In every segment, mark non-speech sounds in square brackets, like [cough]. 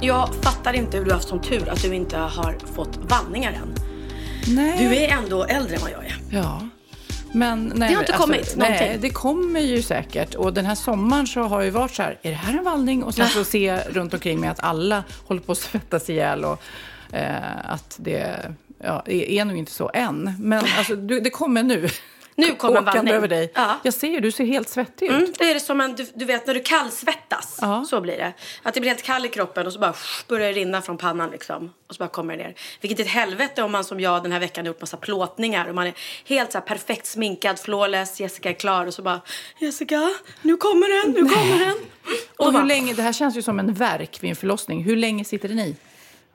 jag fattar inte hur du har haft sån tur att du inte har fått vallningar än. Nej. Du är ändå äldre än vad jag är. Ja. Men, nej, Det har inte alltså, kommit Nej, någonting. det kommer ju säkert. Och den här sommaren så har ju varit så här, är det här en vallning? Och sen så ser jag runt omkring mig att alla håller på att [laughs] svettas ihjäl och eh, att det ja, är, är nog inte så än. Men alltså, du, det kommer nu. Nu kommer Åkande vallning. över dig. Ja. Jag ser ju, du ser helt svettig ut. Mm, det är det som en, du, du vet när du kallsvettas. Ja. Så blir det. Att det blir helt kall i kroppen och så bara sh, börjar det rinna från pannan liksom. Och så bara kommer det ner. Vilket är ett helvete om man som jag den här veckan har gjort massa plåtningar. Och man är helt så perfekt sminkad, flawless, Jessica är klar. Och så bara Jessica, nu kommer den, nu kommer den. Och Och hur bara, länge, det här känns ju som en verk vid en förlossning. Hur länge sitter den i?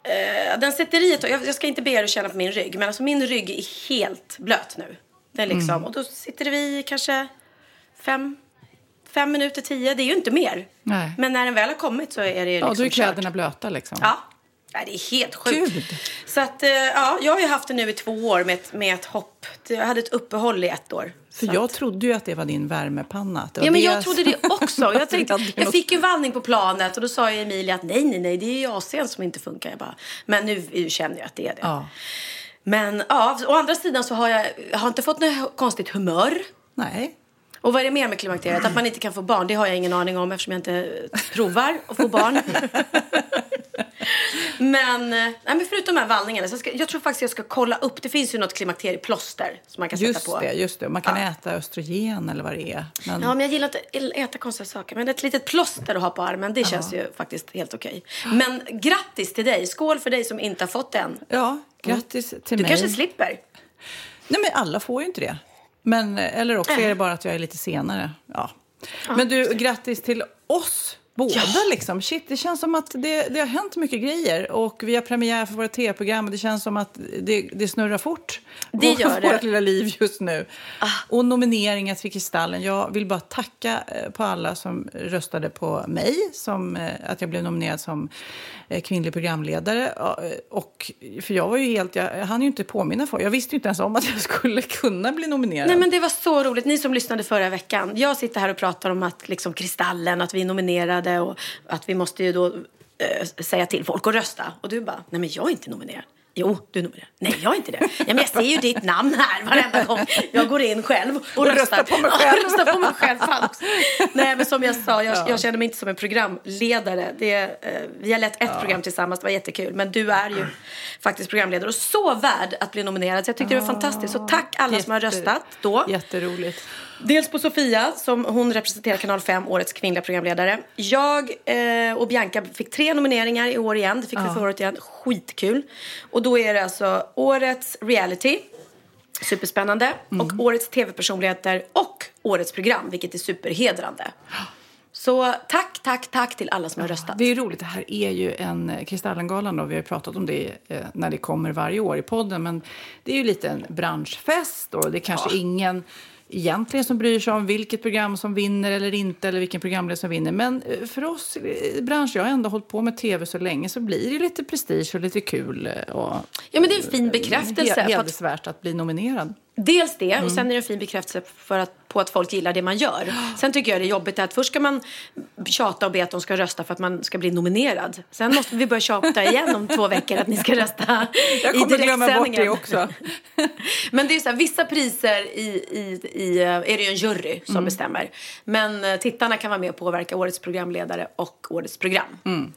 eh, den sitter i ett jag, jag ska inte be er att känna på min rygg. Men alltså min rygg är helt blöt nu. Den liksom, Mm. Och då sitter vi kanske fem, fem minuter, tio. Det är ju inte mer. Nej. Men när den väl har kommit så är det Ja, liksom då är kört. kläderna blöta liksom. Ja. Nej, det är helt sjukt. Gud. Så att, eh, ja, jag har ju haft det nu i två år med ett, med ett hopp. Jag hade ett uppehåll i ett år. För jag att- trodde ju att det var din värmepanna. det Ja, men det jag trodde det [laughs] också. Jag, Det tänkte, ju jag fick ju vallning på planet och då sa ju Emilia att nej, nej, nej, det är ju AC'n som inte funkar. Jag bara, men nu känner jag att det är det. Ja. Men ja, å andra sidan så har jag, jag har inte fått något konstigt humör. Nej. Och vad är det mer med klimakteriet? Att man inte kan få barn, det har jag ingen aning om eftersom jag inte provar att få barn. [laughs] men, eh, nej, men förutom de här vallningarna, så jag, ska, jag tror faktiskt jag ska kolla upp. Det finns ju något klimakterieplåster som man kan sätta Just på. det, just det. Man kan äta östrogen eller vad det är. Men, Ja, men jag gillar inte att äta konstiga saker. Men ett litet plåster att ha på armen, det känns ju faktiskt helt okej. Men grattis till dig. Skål för dig som inte har fått den. ja grattis till Du mig. kanske slipper. Nej, men alla får ju inte det. Men, eller också är det bara att jag är lite senare. Ja. Men du, grattis till oss båda. Liksom. Shit, det känns som att det, det har hänt mycket grejer. Och vi har premiär för våra tv-program och det känns som att det, det snurrar fort. Det gör det. Ah. Vårt lilla liv just nu. Och nomineringar till Kristallen. Jag vill bara tacka eh, på alla som röstade på mig. Som, eh, att jag blev nominerad som eh, kvinnlig programledare. Ja, Och, för jag var ju helt... Jag, hann ju inte påminna folk. Jag visste ju inte ens om att jag skulle kunna bli nominerad. Nej, men det var så roligt. Ni som lyssnade förra veckan. Jag sitter här och pratar om att liksom Kristallen, att vi är nominerade och att vi måste ju då eh, säga till folk att rösta. Och du bara, nej men jag är inte nominerad. Jo, du är nominerad. Nej, jag är inte det. Ja, men jag ser ju ditt namn här varenda gång jag går in själv och, Och röstar på mig själv. Ja, röstar på mig själv. Nej, men som jag sa, jag, jag känner mig inte som en programledare. Det, eh, vi har lett ett program tillsammans, det var jättekul. Men du är ju faktiskt programledare och så värd att bli nominerad. Så jag tyckte det var fantastiskt. Så tack alla som har röstat då. Jätteroligt. Dels på Sofia, som hon representerar Kanal 5, årets kvinnliga programledare. Jag eh, och Bianca fick tre nomineringar i år igen. Det fick vi förra året igen. Skitkul. Och då är det alltså årets reality. Superspännande. Och årets tv-personligheter och årets program, vilket är superhedrande. Så tack, tack, tack till alla som har röstat. Det är ju roligt. Det här är ju en eh, Kristallengalan. Då. Vi har ju pratat om det eh, när det kommer varje år i podden. Men det är ju lite en branschfest. Och det är kanske ingen egentligen som bryr sig om vilket program som vinner eller inte. Eller vilken programledare som vinner. Men eh, för oss i branschen, jag har ändå hållit på med tv så länge. Så blir det lite prestige och lite kul. eh, Och Ja, men det är en fin bekräftelse. hedersvärt att bli nominerad. Dels det, Mm. och sen är det en fin bekräftelse för att, på att folk gillar det man gör. Sen tycker jag det är jobbigt att först ska man tjata och be att de ska rösta för att man ska bli nominerad. Sen måste vi börja tjata igen om två veckor att ni ska rösta Jag i kommer glömma bort det direktsändningen. också. [laughs] Men det är så här, vissa priser i, i, i, eh, är det ju en jury som Mm. bestämmer. Men eh, tittarna kan vara med och påverka årets programledare och årets program. Mm.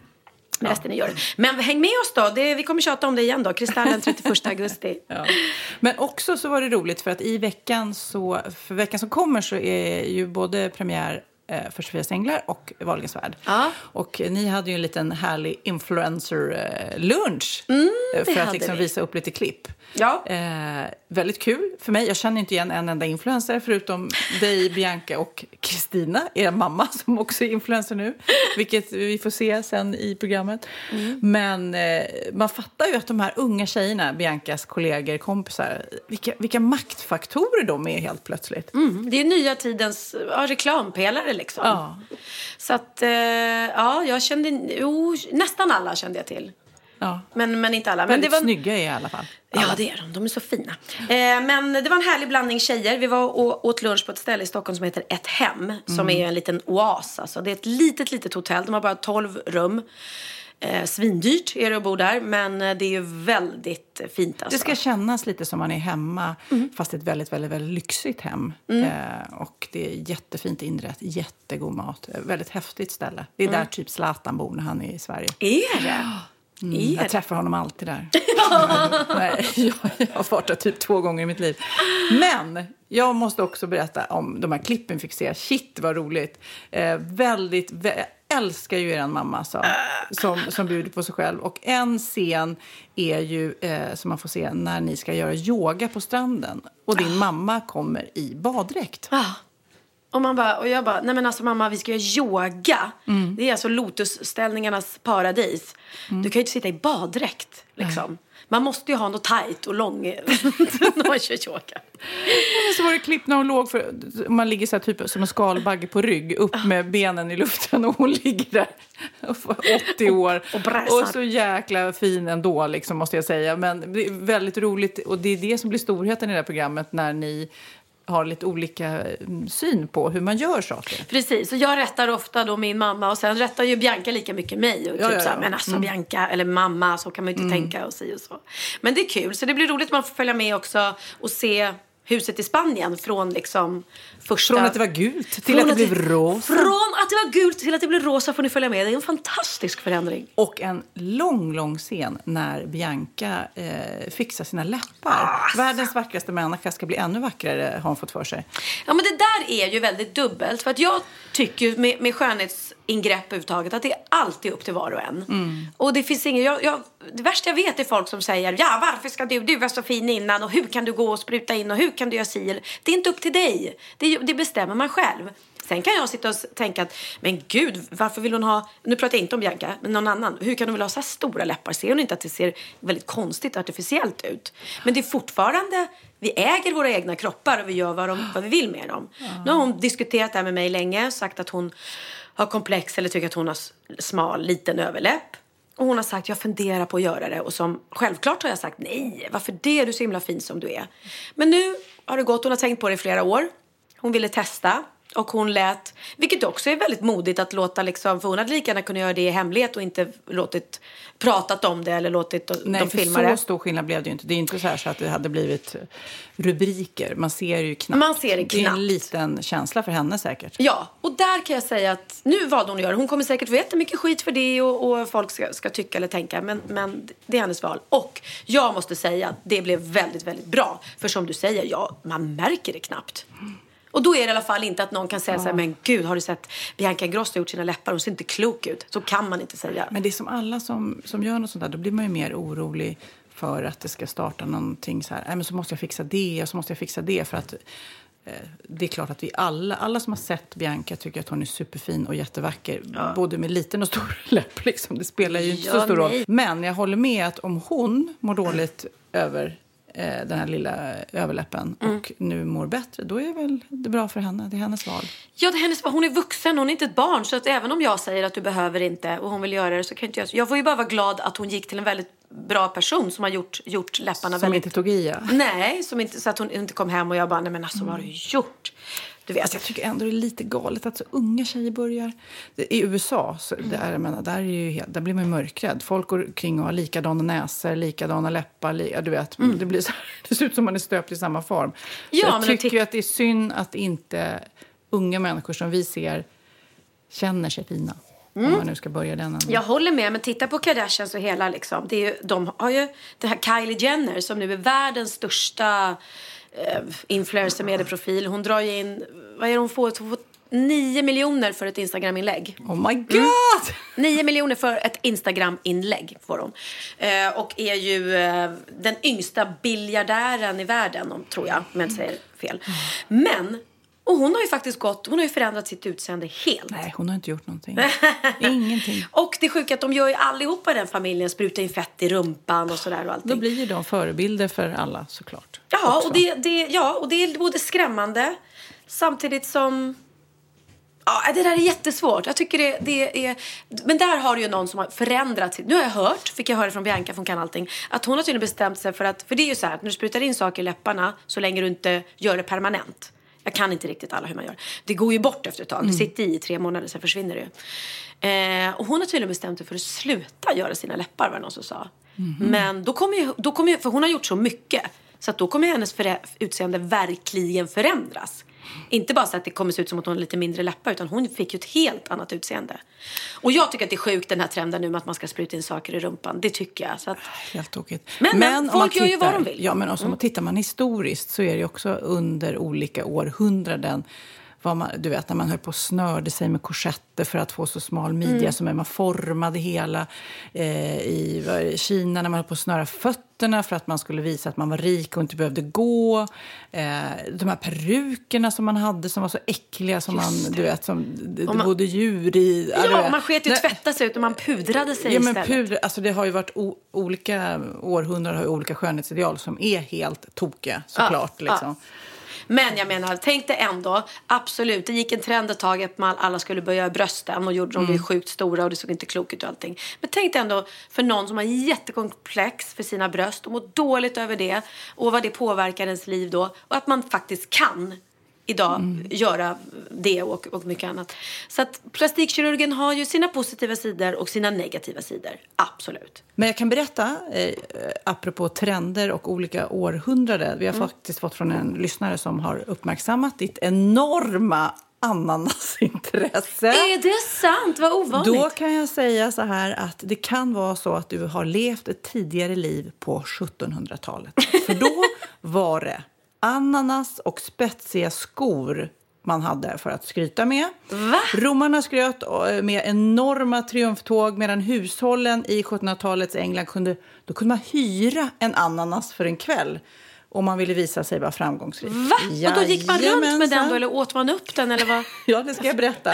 Resten är. Men häng med oss då, det, vi kommer tjata om det igen då. Kristallen 31 [laughs] augusti. Ja. Men också så var det roligt för att i veckan så, för veckan som kommer så är ju både premiär för Sofias änglar och Wahlgrens värld. Ja. Och ni hade ju en liten härlig influencer-lunch för Mm, hade att liksom vi. visa upp lite klipp. Ja. Eh, väldigt kul för mig. Jag känner inte igen en enda influencer förutom dig, Bianca och Kristina, er mamma [laughs] som också är influencer nu. Vilket vi får se sen i programmet. Mm. Men eh, man fattar ju att de här unga tjejerna, Biancas kollegor, kompisar, vilka, vilka maktfaktorer de är helt plötsligt. Mm, det är nya tidens ja, reklampelare liksom. Ja. Så att, eh, ja, jag kände, jo, nästan alla kände jag till. Ja. Men, men inte alla. Men Väldigt det var, snygga är i alla fall. Ja, det är de. De är så fina. Eh, men det var en härlig blandning tjejer. Vi var och åt lunch på ett ställe i Stockholm som heter Ett Hem. Som är en liten oas. Alltså. Det är ett litet, litet hotell. De har bara 12 rum. Eh, svindyrt är det att bo där, men eh, det är ju väldigt fint. Alltså. Det ska kännas lite som man är hemma, fast ett väldigt, väldigt, väldigt lyxigt hem. Eh, och det är jättefint inrett, jättegod mat. Eh, Väldigt häftigt ställe. Det är där typ Zlatan bor när han är i Sverige. Är det? Mm, jag träffar honom alltid där. [laughs] Nej, jag, jag har varit där typ två gånger i mitt liv. Men jag måste också berätta om de här klippen vi fick se. Shit, vad roligt. Eh, väldigt, vä- älskar ju er mamma så, som, som bjuder på sig själv. Och en scen är ju eh, som man får se när ni ska göra yoga på stranden. Och din mamma kommer i baddräkt. Ja. Och, man bara, och jag bara, nej men alltså mamma vi ska göra yoga. Det är alltså lotusställningarnas paradis. Du kan ju inte sitta i baddräkt liksom. Man måste ju ha något tajt och lång [laughs] när man kör. Men så var det klipp när hon låg, för, man ligger så här typ som en skalbagge på rygg, upp med benen i luften och hon ligger där, 80 år. och bräsar. och så jäkla fin ändå, liksom, måste jag säga. Men det är väldigt roligt och det är det som blir storheten i det här programmet när ni har lite olika mm, syn på hur man gör saker. Precis, och jag rättar ofta då min mamma och sen rättar ju Bianca lika mycket mig. Och typ Ja, ja, Så här, men alltså Bianca, eller mamma, så kan man ju inte tänka och si och så. Men det är kul, så det blir roligt att man får följa med också och se huset i Spanien från liksom första... Från att det var gult till Från att det blev rosa. Från att det var gult till att det blev rosa får ni följa med. Det är en fantastisk förändring. Och en lång, lång scen när Bianca eh, fixar sina läppar. Ah, Världens vackraste människa ska bli ännu vackrare, har hon fått för sig. Ja men det där är ju väldigt dubbelt. För att jag tycker med, med skönhetsingrepp överhuvudtaget att det är alltid upp till var och en. Mm. Och det finns ingen, jag, jag, det värsta jag vet är folk som säger ja varför ska du, du var så fin innan och hur kan du gå och spruta in och hur kan du göra si eller-" Det är inte upp till dig. Det, det bestämmer man själv. Sen kan jag sitta och tänka att, men gud, varför vill hon ha, nu pratar jag inte om Bianca, men någon annan. Hur kan hon vilja ha så här stora läppar? Ser hon inte att det ser väldigt konstigt artificiellt ut? Men det är fortfarande, vi äger våra egna kroppar och vi gör vad, de, vad vi vill med dem. Nu har hon diskuterat det här med mig länge, sagt att hon har komplex eller tycker att hon har smal, liten överläpp. Och hon har sagt, jag funderar på att göra det. Och som, självklart har jag sagt, nej, varför det? Du är så himla fin som du är. Men nu har det gått, hon har tänkt på det i flera år. Hon ville testa. Och hon lät, vilket också är väldigt modigt att låta liksom, för hon hade lika gärna kunnat göra det i hemlighet och inte låtit pratat om det eller låtit Nej, för filma så det. stor skillnad blev det ju inte. Det är inte så, här så att det hade blivit rubriker. Man ser ju knappt. Man ser det Det är knappt. en liten känsla för henne säkert. Ja, och där kan jag säga att nu valde hon att göra. Hon kommer säkert få jättemycket skit för det och, och folk ska, ska tycka eller tänka. Men, men det är hennes val. Och jag måste säga att det blev väldigt, väldigt bra. För som du säger, ja, man märker det knappt. Och då är det i alla fall inte att någon kan säga så här, men gud, har du sett Bianca Ingrosso har gjort sina läppar? Hon ser inte klok ut. Så kan man inte säga. Men det är som alla som, som gör något sånt där, då blir man ju mer orolig för att det ska starta någonting så här, nej men så måste jag fixa det och så måste jag fixa det för att eh, det är klart att vi alla, alla som har sett Bianca tycker att hon är superfin och jättevacker. Både med liten och stor [laughs] läpp. Liksom. Det spelar ju inte Ja, så stor roll. nej. Men jag håller med att om hon mår dåligt över eh, den här lilla överläppen och nu mår bättre, då är väl det bra för henne. Det är hennes val. Ja, det är hennes, hon är vuxen, hon är inte ett barn. Så att även om jag säger att du behöver inte och hon vill göra det så kan inte jag... Jag får ju bara vara glad att hon gick till en väldigt bra person som har gjort, gjort läpparna Som väldigt... inte tog i, ja. Nej, som inte, så att hon inte kom hem och jag bara, nej men alltså vad har du gjort? Du vet, Alltså, jag tycker ändå det är lite galet att så unga tjejer börjar... I USA så där, jag menar, där, är ju där blir man ju mörkrädd. Folk går kring och har likadana näsor, likadana läppar. Li, du vet, det, blir så, [laughs] det ser ut som man är stöpt i samma form. Ja, jag tycker jag att det är synd att inte unga människor som vi ser känner sig fina. Om man nu ska börja den änden. Jag håller med, men titta på Kardashians och hela liksom. Det är ju, de har ju det här Kylie Jenner som nu är världens största eh, influencer medieprofil. Hon drar ju in, vad är det hon får? Hon får 9 miljoner för ett Instagram-inlägg. Oh my god! [laughs] 9 miljoner för ett Instagram-inlägg får hon. Eh, och är ju eh, den yngsta biljardären i världen, om, tror jag, om jag inte säger fel. Men, och hon har ju faktiskt gått, hon har ju förändrat sitt utseende helt. Nej, hon har inte gjort någonting. Ingenting. [laughs] Och det sjuka att de gör ju allihopa i den familjen, sprutar in fett i rumpan och sådär och allting. Då blir ju de förebilder för alla såklart. Ja, också. och det, det, ja, och det är både skrämmande samtidigt som... Ja, det där är jättesvårt. Jag tycker det, det är... Men där har ju någon som har förändrat sitt... Nu har jag hört, fick jag höra från Bianca från Kan Allting, att hon har tydligen bestämt sig för att... För det är ju så här att när du sprutar in saker i läpparna så länge du inte gör det permanent. Jag kan inte riktigt alla hur man gör. Det går ju bort efter ett tag. Det sitter i tre månader, sen försvinner det ju. Eh, och hon har tydligen bestämt sig för att sluta göra sina läppar, var det någon som sa. Men då kommer ju, då kommer ju, för hon har gjort så mycket. Så att då kommer hennes utseende verkligen förändras. Inte bara så att det kommer se ut som att hon har lite mindre läppar utan hon fick ju ett helt annat utseende. Och jag tycker att det är sjukt den här trenden nu med att man ska spruta in saker i rumpan. Det tycker jag. Så att, Helt tokigt. Men- men om folk man gör ju vad tittar- de vill. Mm. Ja, men också, om man tittar man historiskt så är det också under olika århundraden man, du vet, när man höll på och snörde sig med korsetter för att få så smal midja Mm. som. Man formade hela eh, i det, Kina när man höll på att snöra fötterna för att man skulle visa att man var rik och inte behövde gå. Eh, de här perukerna som man hade som var så äckliga som man, du vet, som det man- bodde djur i. ja, man sket ju tvätta sig ut och man pudrade sig Ja, men istället. puder, alltså det har ju varit o, olika århundraden har olika skönhetsideal som är helt tokiga såklart. Ja, liksom. Men jag menar, tänk dig ändå, absolut, det gick en trend ett tag att man, alla skulle börja göra brösten och gjorde de Mm. sjukt stora och det såg inte klokt ut och allting. Men tänk dig ändå för någon som har jättekomplex för sina bröst och mår dåligt över det och vad det påverkar ens liv då och att man faktiskt kan idag Mm. göra det och, och mycket annat. Så att plastikkirurgen har ju sina positiva sidor och sina negativa sidor. Absolut. Men jag kan berätta, eh, apropå trender och olika århundraden. Vi har Mm. faktiskt fått från en lyssnare som har uppmärksammat ditt enorma ananasintresse. Är det sant? Vad ovanligt. Då kan jag säga så här att det kan vara så att du har levt ett tidigare liv på 1700-talet. För då [laughs] var det ananas och spetsiga skor man hade för att skryta med. Va? Romarna skröt eh, med enorma triumftåg medan hushållen i 1700-talets England kunde, då kunde man hyra en ananas för en kväll om man ville visa sig vara framgångsrik. Va? Och då gick man runt med den Jajamensan. då eller åt man upp den eller vad? [laughs] Ja, det ska jag berätta.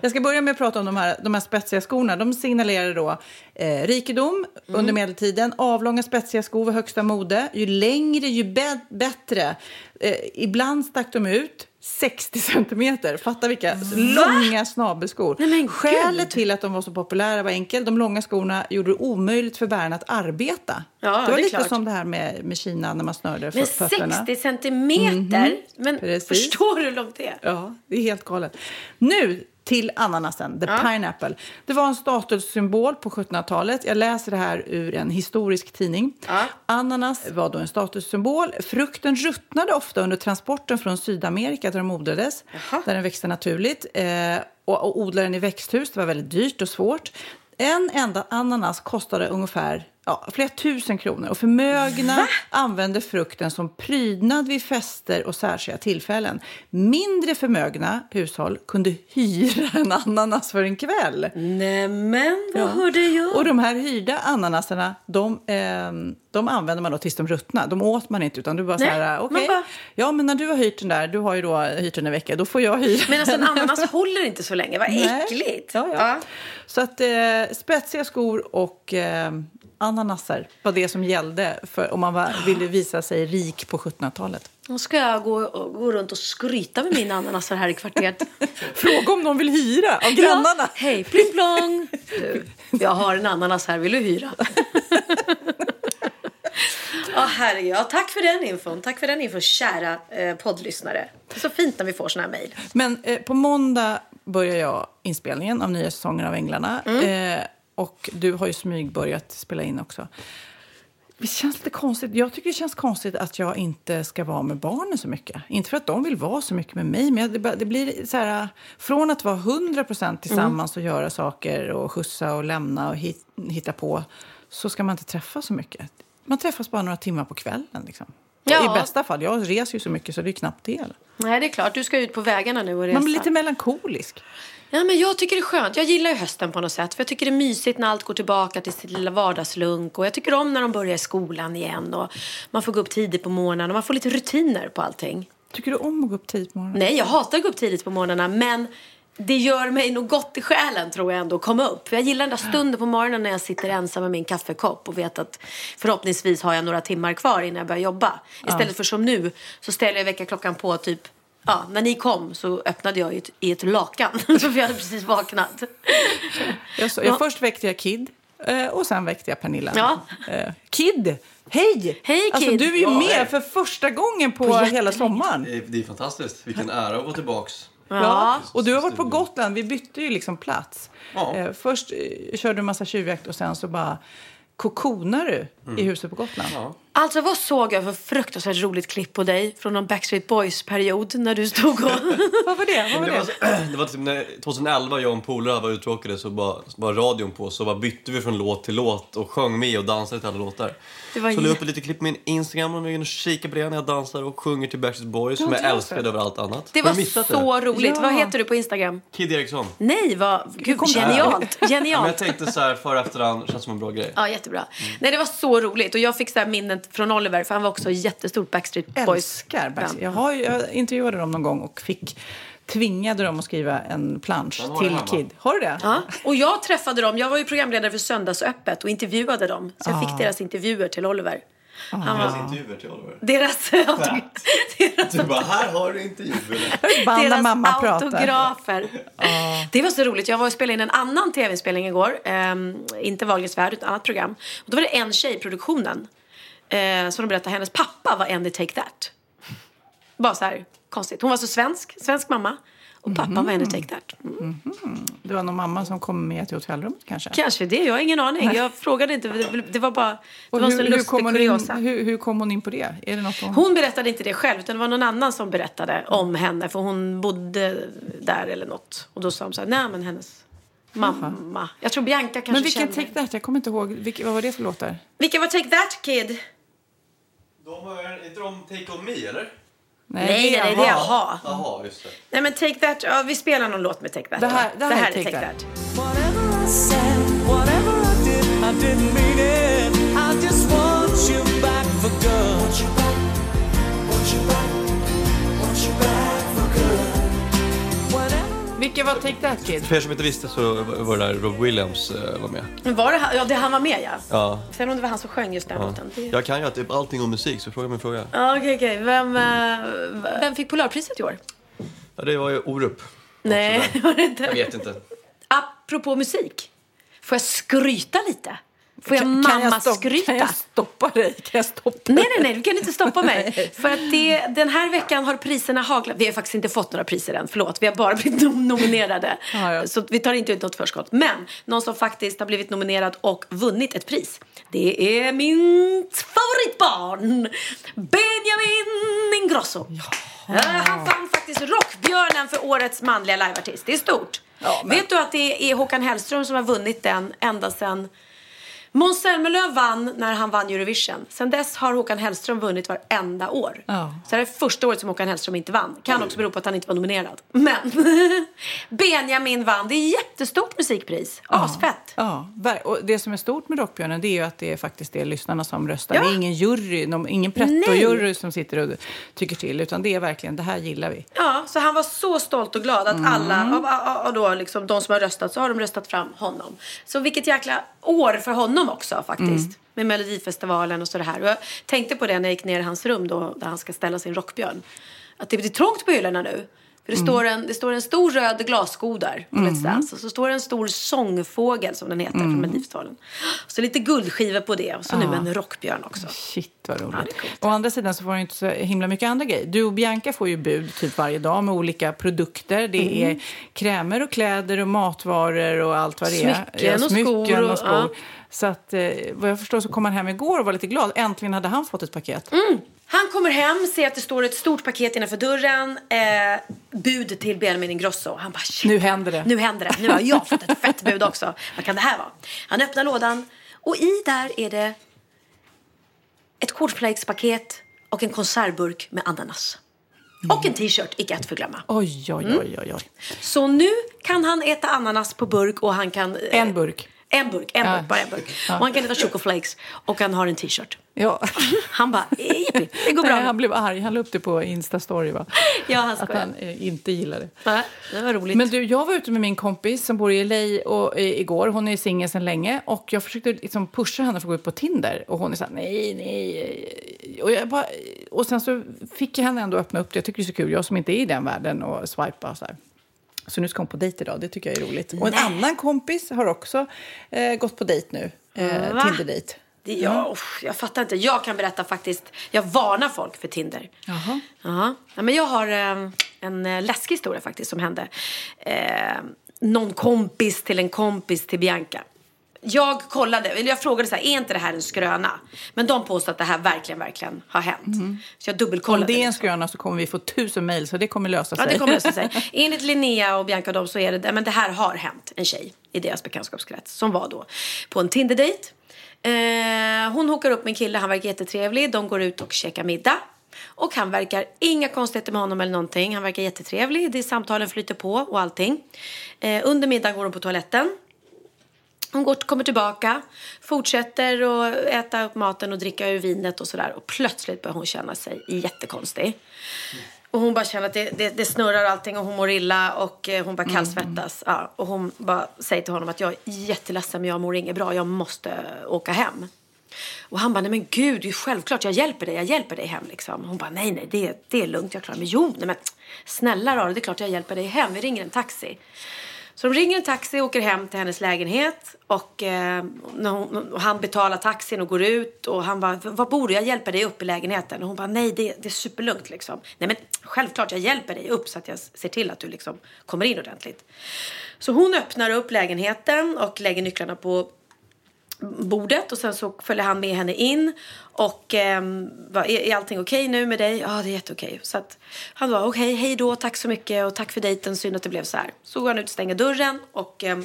Jag ska börja med att prata om de här, de här spetsiga skorna. De signalerade då eh, rikedom under medeltiden. Avlånga spetsiga skor var högsta mode. Ju längre, ju bä- bättre. Eh, ibland stack de ut 60 centimeter. Fatta vilka långa snabelskor. Nej, men Skälet till att de var så populära var enkelt. De långa skorna gjorde det omöjligt för bärarna att arbeta. Ja, det var det lite klart. som det här med, med Kina när man snörde Men fötterna. 60 centimeter? Men Precis. förstår du hur långt det är? Ja, det är helt galet. Nu till ananasen, the pineapple. Det var en statussymbol på 1700-talet. Jag läser det här ur en historisk tidning. Ja. Ananas var då en statussymbol. Frukten ruttnade ofta under transporten från Sydamerika där de odlades, där den växte naturligt. Eh, och, och odla den i växthus, det var väldigt dyrt och svårt. En enda ananas kostade ungefär ja, flera tusen kronor. Och förmögna använde frukten som prydnad vid fester och särskilda tillfällen. Mindre förmögna hushåll kunde hyra en ananas för en kväll. Nämen, vad hörde jag? Och de här hyrda ananaserna, de, ehm, de använder man då tills de ruttnar. De åt man inte, utan du bara Nej, så här, okej, bara- ja men när du har hyrt den där, du har ju då hyrt den en vecka, då får jag hyra Men alltså en ananas håller inte så länge, vad äckligt. Ja, ja. Så att eh, spetsiga skor och eh, ananaser var det som gällde för om man var, ville visa sig rik på 1700-talet. Då ska jag gå, gå runt och skryta med mina ananaser här i kvarteret. [laughs] Fråga om någon vill hyra av grannarna. Hej, pling plong! Du, jag har en ananas här, vill du hyra? [laughs] Ja, herregud. Ja, tack för den infon. Tack för den infon, kära eh, poddlyssnare. Det är så fint när vi får såna här mejl. Men eh, på måndag börjar jag inspelningen av nya säsongen av Änglarna. Mm. Eh, och du har ju smygbörjat spela in också. Det känns lite konstigt. Jag tycker det känns konstigt att jag inte ska vara med barnen så mycket. Inte för att de vill vara så mycket med mig, men det, blir så här... Från att vara 100% tillsammans Mm. och göra saker och skjutsa och lämna och hit, hitta på så ska man inte träffa så mycket. Man träffas bara några timmar på kvällen. Liksom. Ja. I bästa fall. Jag reser ju så mycket så det är knappt det. Nej, det är klart. Du ska ut på vägarna nu och resa. Man blir lite melankolisk. Ja, men jag tycker det är skönt. Jag gillar ju hösten på något sätt. För jag tycker det är mysigt när allt går tillbaka till sitt lilla vardagslunk. Och jag tycker om när de börjar i skolan igen. Och man får gå upp tidigt på morgonen och man får lite rutiner på allting. Tycker du om att gå upp tidigt på morgonen? Nej, jag hatar att gå upp tidigt på morgnarna. Men det gör mig nog gott i själen tror jag ändå att komma upp. För jag gillar den där stunden på morgonen när jag sitter ensam med min kaffekopp och vet att förhoppningsvis har jag några timmar kvar innan jag börjar jobba. Istället för som nu så ställer jag väckarklockan på typ Ja, när ni kom så öppnade jag i ett, i ett lakan. [laughs] för vi hade precis vaknat. Jag, så, jag Först väckte jag Kid eh, och sen väckte jag Pernilla. Ja. Eh, Kid, hej! Hej, Alltså, Kid. du är ju Ja, med hej. för första gången på, På hela sommaren. Det är, fantastiskt. Vilken ära att vara tillbaks. Ja. Och du har varit på Gotland. Vi bytte ju liksom plats. Ja. Eh, först eh, körde du massa tjuvjakt och sen så bara kokonar du i huset på Gotland. Alltså vad såg jag för fruktansvärt roligt klipp på dig från någon Backstreet Boys-period när du stod och... [laughs] Vad var det? Vad var Det det? var, [clears throat] det var typ när 2011 jag och en polare var uttråkade så bara, var radion på så bara bytte vi från låt till låt och sjöng med och dansade till alla låtar. Det var så la jag upp ett litet klipp på min Instagram om ni vill kika på det när jag dansar och sjunger till Backstreet Boys som jag sett. över allt annat. Det var så det? roligt. Ja. Vad heter du på Instagram? Kid Eriksson. Nej, vad... Gud, här? genialt. [laughs] Ja, men Genialt. jag tänkte så här för efterhand, känns som en bra grej. Ja, jättebra. Nej, det var så roligt. Och jag fick så här från Oliver, för han var också jättestort Backstreet Boys. Älskar Backstreet. Jag, har, jag intervjuade dem någon gång och fick tvingade dem att skriva en plansch till hemma. Kid. Har du det? Ja. Och jag träffade dem. Jag var ju programledare för Söndagsöppet och intervjuade dem. Så jag fick deras intervjuer till Oliver. Han Deras var... intervjuer till Oliver. Deras, [laughs] deras, Du bara, här har du intervjuer. Band där deras mamma autografer. Det var så roligt. Jag var och spelade in en annan tv-inspelning igår. Ehm, inte Wahlgrens värld, utan ett annat program. Och då var det en tjej i produktionen. Eh, som de berättade, hennes pappa var Andy Take That. Bara så här konstigt. Hon var så svensk, svensk mamma. Och pappa var Andy Take That. Mm. Det var någon mamma som kom med till hotellrummet kanske? Kanske det, jag har ingen aning. Jag [laughs] frågade inte. Det, det var bara det Och var hur, så hur, lustig kom hon in, kuriosa. hur, hur kom hon in på det? Är det något hon... Hon berättade inte det själv, utan det var någon annan som berättade om henne. För hon bodde där eller något. Och då sa de så här, nej men hennes mamma. Jag tror Bianca kanske Men vilken kände... Take That? Jag kommer inte ihåg. Vilka, vad var det för låtar? Vilken var Take That Kid? De har, inte de Take On Me eller? Nej, nej, det är det jag har. Jaha, just det. Nej men Take That, ja, vi spelar någon låt med Take That. Det här- då. det här är Take That. Whatever Vilka var Take That Kid? För er som inte visste så var det där Rob Williams eh, var med. Var det, han- ja, det han var med ja. Ja. Sen om det var han som sjöng just den låten. Det... Jag kan ju typ allting om musik så fråga min fråga. Ja, Okej, okej. Vem, eh, vem fick Polarpriset i år? Ja, det var ju Orup. Nej, var det inte. Jag vet inte. Apropå musik. Får jag skryta lite? Får jag Kan- kan jag stoppa dig? Kan jag stoppa Nej, dig? nej, nej, du kan inte stoppa mig. [laughs] För att det, den här veckan har priserna haglat. Vi har faktiskt inte fått några priser än, förlåt. Vi har bara [laughs] blivit nom- nominerade. Ja, ja. Så vi tar inte ut något förskott. Men någon som faktiskt har blivit nominerad och vunnit ett pris. Det är min favoritbarn, Benjamin Ingrosso. Ja. Han vann faktiskt Rockbjörnen för årets manliga liveartist. Det är stort. Ja, men- Vet du att det är Håkan Hellström som har vunnit den ända sedan Måns Zelmerlöw vann när han vann Eurovision. Sen dess har Håkan Hellström vunnit varenda år. Ja. Så det är första året som Håkan Hellström inte vann. Kan också bero på att han inte var nominerad. Men [laughs] Benjamin vann. Det är jättestort musikpris. Asfett. Ja, ver- och det som är stort med Rockbjörnen det är ju att det är faktiskt det lyssnarna som röstar. Ja. Det är ingen jury, de, ingen pretto-jury som sitter och tycker till. Utan det är verkligen, det här gillar vi. Ja, så han var så stolt och glad att alla, av, av, av då liksom de som har röstat, så har de röstat fram honom. Så vilket jäkla år för honom också faktiskt. Med Melodifestivalen och så det här. Och jag tänkte på det när jag gick ner i hans rum då, där han ska ställa sin rockbjörn. Att det blir trångt på hyllorna nu. För det, står en, det står en stor röd glassko där på Let's Dance. Och så står det en stor sångfågel som den heter från Melodifestivalen. Så lite guldskivor på det och så nu en rockbjörn också. Shit vad Ja, roligt. coolt. Å andra sidan så får du inte så himla mycket andra grejer. Du och Bianca får ju bud typ varje dag med olika produkter. Det Mm. är krämer och kläder och matvaror och allt vad det är. Smycken och skor och- och skor. ja. Så att, eh, vad jag förstår så kom han hem igår och var lite glad. Äntligen hade han fått ett paket. Han kommer hem, ser att det står ett stort paket innanför dörren. Eh, bud till Benjamin Ingrosso. Han bara shit. Nu händer det. Nu händer det. Nu har jag fått ett fett bud också. Vad kan det här vara? Han öppnar lådan och i där är det ett cornflakespaket och en konservburk med ananas. Och en t-shirt, icke att förglömma. Oj, oj, Mm. oj, oj, oj. Så nu kan han äta ananas på burk och han kan... eh, En burk. En burk, en Ja. burk, bara en burk. Och han kan äta chocoflakes och han har en t-shirt. Ja. Han bara, jippi, det går bra. Nej, han blev arg. Han la upp det på Insta-story. Va? [laughs] Ja, han Att han eh, inte gillar det. Nej, det var roligt. Men du, jag var ute med min kompis som bor i LA och, eh, igår. Hon är singel sedan länge. Och jag försökte liksom pusha henne för att gå ut på Tinder. Och hon är så här, nej, nej. Och, jag bara, och sen så fick jag henne ändå öppna upp det. Jag tycker det är så kul. Jag som inte är i den världen och swipa och så här. Så nu ska hon på dejt idag. Det tycker jag är roligt. Och en annan kompis har också eh, gått på dejt nu. Eh? Tinder-dejt. Det, ja, uff, jag fattar inte. Jag kan berätta faktiskt. Jag varnar folk för Tinder. Jaha. Ja. Ja, men jag har eh, en eh, läskig historia faktiskt som hände. Eh, någon kompis till en kompis till Bianca. Jag kollade, eller jag frågade så här, är inte det här en skröna? Men de påstår att det här verkligen, verkligen har hänt. Så jag Om dubbelkollade. det är en liksom. skröna så kommer vi få tusen mejl, så det kommer lösa sig. Ja, det kommer lösa sig. [laughs] Enligt Linnea och Bianca och dem så är det, men det här har hänt en tjej i deras bekantskapskrets som var då på en Tinder-dejt. Eh, hon hookar upp med en kille, han verkar jättetrevlig. De går ut och käkar middag. Och han verkar, inga konstigheter med honom eller någonting. Han verkar jättetrevlig, det samtalen flyter på och allting. Eh, under middagen går de på toaletten. Hon går, kommer tillbaka, fortsätter att äta upp maten och dricka ur vinet och sådär. Och plötsligt börjar hon känna sig jättekonstig. Och hon bara känner att det, det, det snurrar allting och hon mår illa och eh, hon bara kallsvettas. Ja, och hon bara säger till honom att jag är jätteledsen men jag mår inget bra, jag måste åka hem. Och han bara, nej men gud, det är självklart, jag hjälper dig, jag hjälper dig hem liksom. Hon bara, nej nej, det, det är lugnt, jag klarar mig. Jo, nej men snälla rara, det är klart jag hjälper dig hem, vi ringer en taxi. Så de ringer en taxi och åker hem till hennes lägenhet. Och, eh, hon, och han betalar taxin och går ut. Och han bara, var bor du? Jag hjälper dig upp i lägenheten. Och hon bara, nej det, det är superlugnt liksom. Nej men självklart jag hjälper dig upp så att jag ser till att du liksom kommer in ordentligt. Så hon öppnar upp lägenheten och lägger nycklarna på bordet och sen så följer han med henne in och ehm, va, är, är allting okej nu med dig? Ja, det är jätteokej. Så att han var okej, hej då, tack så mycket och tack för dejten, synd att det blev så här. Så går han ut och stänger dörren och ehm,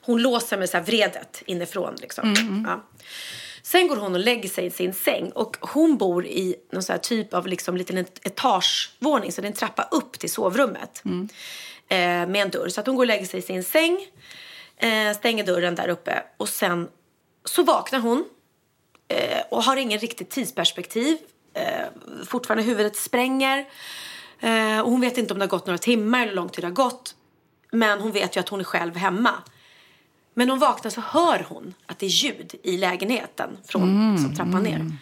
hon låser med så här vredet inifrån liksom. Ja. Sen går hon och lägger sig i sin säng och hon bor i någon så typ av liksom liten etagevåning så det är en trappa upp till sovrummet. Eh, med en dörr. Så att hon går och lägger sig i sin säng, eh, stänger dörren där uppe och sen så vaknar hon eh, och har ingen riktigt tidsperspektiv. Eh, fortfarande huvudet spränger. Eh, och hon vet inte om det har gått några timmar eller hur lång tid det har gått. Men hon vet ju att hon är själv hemma. Men när hon vaknar så hör hon att det är ljud i lägenheten från liksom, trappan ner.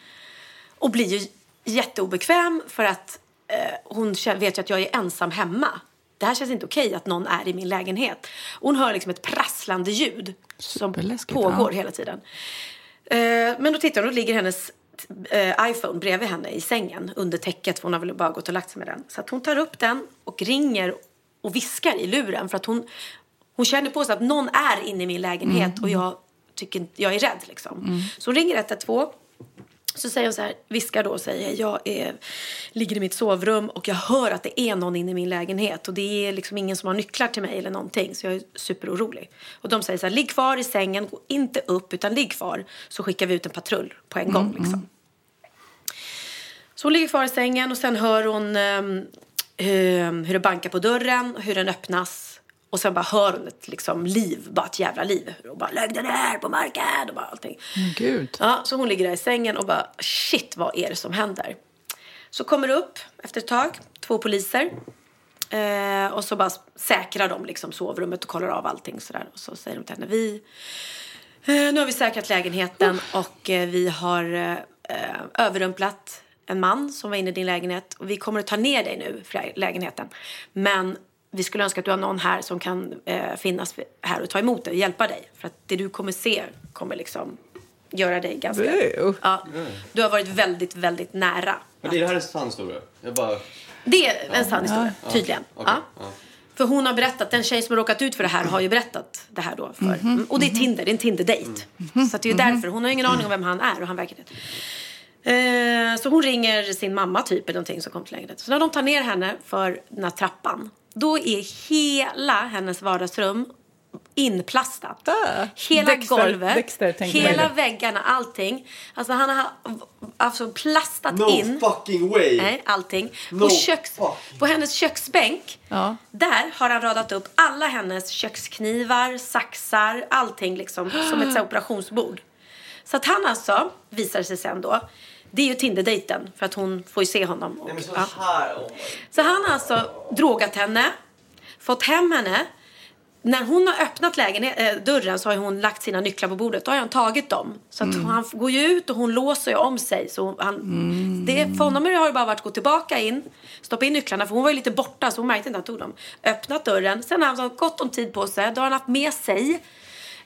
Och blir ju jätteobekväm för att eh, hon vet ju att jag är ensam hemma. Det här känns inte okej att någon är i min lägenhet. Hon hör liksom ett prasslande ljud som pågår ja. hela tiden. Eh, men då tittar hon då ligger hennes eh, iPhone bredvid henne i sängen under täcket för hon har väl bara gått och lagt sig med den. Så att hon tar upp den och ringer och viskar i luren för att hon, hon känner på sig att någon är inne i min lägenhet och jag tycker jag är rädd liksom. Så hon ringer 112 så säger hon så här, viskar då och säger jag är, ligger i mitt sovrum och jag hör att det är någon inne i min lägenhet och det är liksom ingen som har nycklar till mig eller någonting så jag är superorolig. Och de säger så här, ligg kvar i sängen, gå inte upp utan ligg kvar så skickar vi ut en patrull på en gång liksom. Så hon ligger kvar i sängen och sen hör hon ehm, hur det bankar på dörren, hur den öppnas. Och sen bara hör hon ett liksom, liv, bara ett jävla liv. Och bara lägg den här på marken och bara allting. Gud. Ja, så hon ligger där i sängen och bara shit vad är det som händer? Så kommer det upp efter ett tag två poliser. Eh, och så bara säkrar de liksom sovrummet och kollar av allting sådär. Och så säger de till henne vi eh, nu har vi säkrat lägenheten och eh, vi har eh, överrumplat en man som var inne i din lägenhet och vi kommer att ta ner dig nu för lägenheten. Men vi skulle önska att du har någon här som kan eh, finnas här och ta emot dig och hjälpa dig. För att det du kommer se kommer liksom göra dig ganska... Bö. Ja, du har varit väldigt, väldigt nära. Men det här är en sann historia. Jag bara... Det är en sann historia, tydligen. Okej, Ja. ja. För hon har berättat, den tjej som har råkat ut för det här har ju berättat det här då för. Mm. Och det är Tinder, det är en Tinder-date. Så att det är ju därför, hon har ingen aning om vem han är och han verkar det. Eh, så hon ringer sin mamma typ eller någonting som kom till lägenheten. Så när de tar ner henne för den här trappan. Då är hela hennes vardagsrum inplastat. Ah, hela Dexter- golvet, Dexter hela väggarna, allting. Alltså han har alltså plastat No in. fucking way! Nej, allting. No på, köks, fucking- på hennes köksbänk, Ja. där har han radat upp alla hennes köksknivar, saxar, allting liksom som ett [gasps] så operationsbord. Så att han alltså, visar sig sen då, det är ju Tinder-dejten för att hon får ju se honom. Och, Nej, så ja. här, oh Så han har alltså drogat henne, fått hem henne. När hon har öppnat lägenhet, äh, dörren så har hon lagt sina nycklar på bordet. Då har han tagit dem. Så att han går ju ut och hon låser ju om sig. Så han, det, för honom har det bara varit att gå tillbaka in, stoppa in nycklarna. För hon var ju lite borta så hon märkte inte att han tog dem. Öppnat dörren. Sen har han haft gott om tid på sig. Då har han haft med sig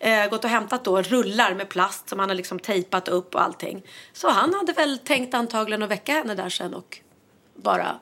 eh, gått och hämtat då rullar med plast som han har liksom tejpat upp och allting. Så han hade väl tänkt antagligen att väcka henne där sen och bara...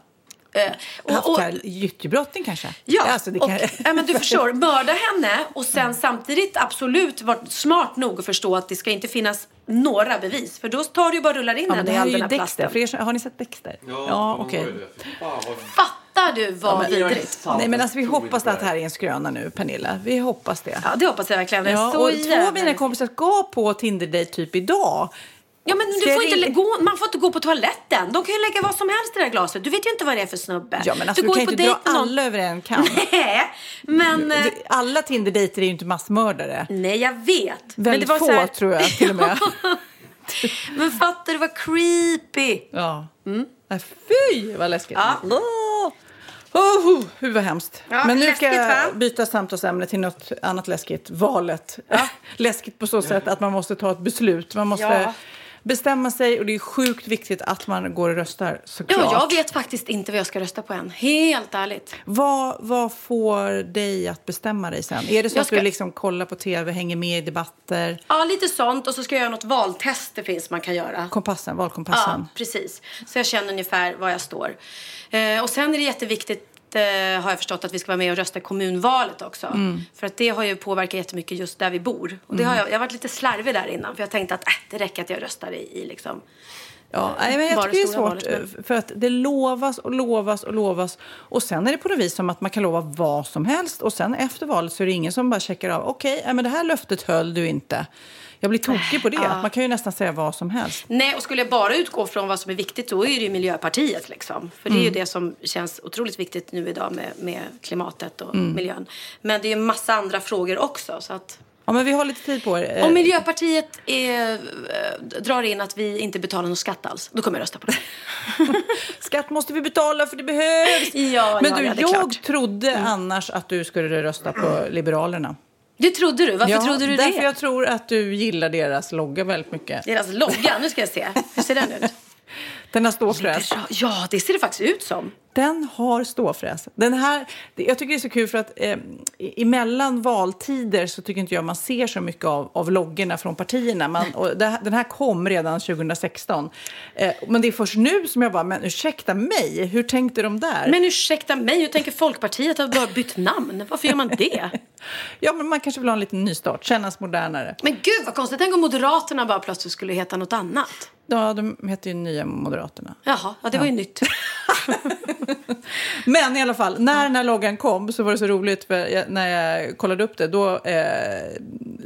Eh, och- och- gyttjebrottning kanske? Ja, Alltså, det och, kan... [laughs] ja, men du förstår, mörda henne och sen samtidigt absolut varit smart nog att förstå att det ska inte finnas några bevis. För då tar du ju bara och rullar in Ja, henne i all den här Dexter. plasten. För er, har ni sett Dexter? Ja, ja okej. Fy Fan, vad... Fattar du vad men är vidrigt? Nej, men alltså, vi hoppas att det här är en skröna nu, Pernilla. Vi hoppas det. Ja, det hoppas jag verkligen. Ja, så och två av mina kompisar ska på Tinder-date typ idag. Ja, men du får inte gå, man får inte gå på toaletten. De kan ju lägga vad som helst i det här glaset. Du vet ju inte vad det är för snubbe. Ja, men alltså, du, går kan ju inte dra alla över en kam. [laughs] Nej, men... eh, Alla Tinder-dejter är ju inte massmördare. Nej, jag vet. men Väldigt det var få så här... tror jag till och med. [laughs] Men fattar du vad creepy? Ja. Nej, fy vad läskigt. Ja. Åh, oh, hur vad hemskt. Ja, Men nu ska läskigt, jag va? byta samtalsämne till något annat läskigt. Valet. [laughs] läskigt på så sätt att man måste ta ett beslut. Man måste Ja. Bestämma sig och det är sjukt viktigt att man går och röstar såklart. Ja, jag vet faktiskt inte vad jag ska rösta på än. Helt ärligt. Vad, vad får dig att bestämma dig sen? Är det så Jag att du liksom kollar på tv, hänger med i debatter? Ja, lite sånt. Och så ska jag göra något valtest det finns man kan göra. Kompassen, Ja, valkompassen? precis. Så jag känner ungefär var jag står. Eh, och sen är det jätteviktigt eh, har jag förstått att vi ska vara med och rösta i kommunvalet också. Mm. För att det har ju påverkat jättemycket just där vi bor. Och det har jag, jag har varit lite slarvig där innan. För jag tänkte att äh, det räcker att jag röstar i, i liksom... Ja, nej, men jag tycker det är svårt valet, eh, för att det lovas och lovas och lovas och sen är det på något vis som att man kan lova vad som helst och sen efter valet så är det ingen som bara checkar av. Okej, nej, men det här löftet höll du inte. Jag blir tokig på det. Ja. Man kan ju nästan säga vad som helst. Nej, och skulle jag bara utgå från vad som är viktigt då är det ju Miljöpartiet liksom. För det är ju det som känns otroligt viktigt nu idag med, med klimatet och miljön. Men det är ju en massa andra frågor också. Så att Ja, men vi har lite tid på er. Om Miljöpartiet är, eh, drar in att vi inte betalar någon skatt alls, då kommer jag rösta på det. [laughs] Skatt måste vi betala för det behövs. Ja, men ja, du, ja, jag klart. trodde annars att du skulle rösta på [clears throat] Liberalerna. Det trodde du? Varför ja, trodde du därför det? jag tror att du gillar deras logga väldigt mycket. Deras logga, nu ska jag se. Hur ser den ut? [laughs] Den har ståfräs. Ja, det ser det faktiskt ut som. Den har ståfräs. Den här, jag tycker det är så kul för att eh, emellan valtider så tycker inte jag man ser så mycket av, av loggorna från partierna. Man, det, den här kom redan 2016. Eh, men det är först nu som jag bara, men ursäkta mig, hur tänkte de där? Men ursäkta mig, hur tänker Folkpartiet har bara bytt namn? Varför gör man det? Ja, men man kanske vill ha en liten nystart, kännas modernare. Men gud vad konstigt, tänk om Moderaterna bara plötsligt skulle heta något annat. Ja, de heter ju Nya Moderaterna. Jaha, ja, det var ju nytt. [laughs] Men i alla fall, när den här loggan kom så var det så roligt för jag, när jag kollade upp det då eh,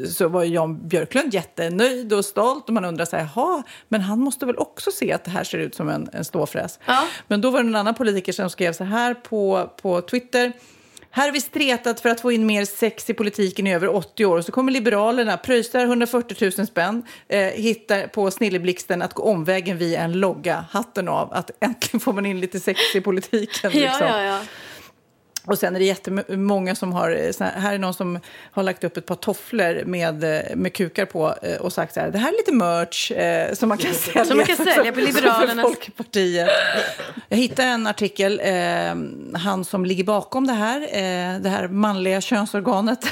så var Jan Björklund jättenöjd och stolt och man undrar så här, jaha, men han måste väl också se att det här ser ut som en, en ståfräs. Ja. Men då var det en annan politiker som skrev så här på, på Twitter. Här har vi stretat för att få in mer sex i politiken i över 80 år. Och så kommer Liberalerna, pröjsar 140 000 spänn, eh, hittar på snilleblixten att gå omvägen via en logga. Hatten av, att äntligen får man in lite sex i politiken. [laughs] ja, liksom. ja, ja. Och sen är det jättemånga som har, eh, här är någon som har lagt upp ett par tofflor med, eh, med kukar på eh, och sagt så här, det här är lite merch eh, som man kan sälja, Som man kan sälja på [laughs] för Folkpartiet. Jag hittade en artikel, eh, han som ligger bakom det här, eh, det här manliga könsorganet,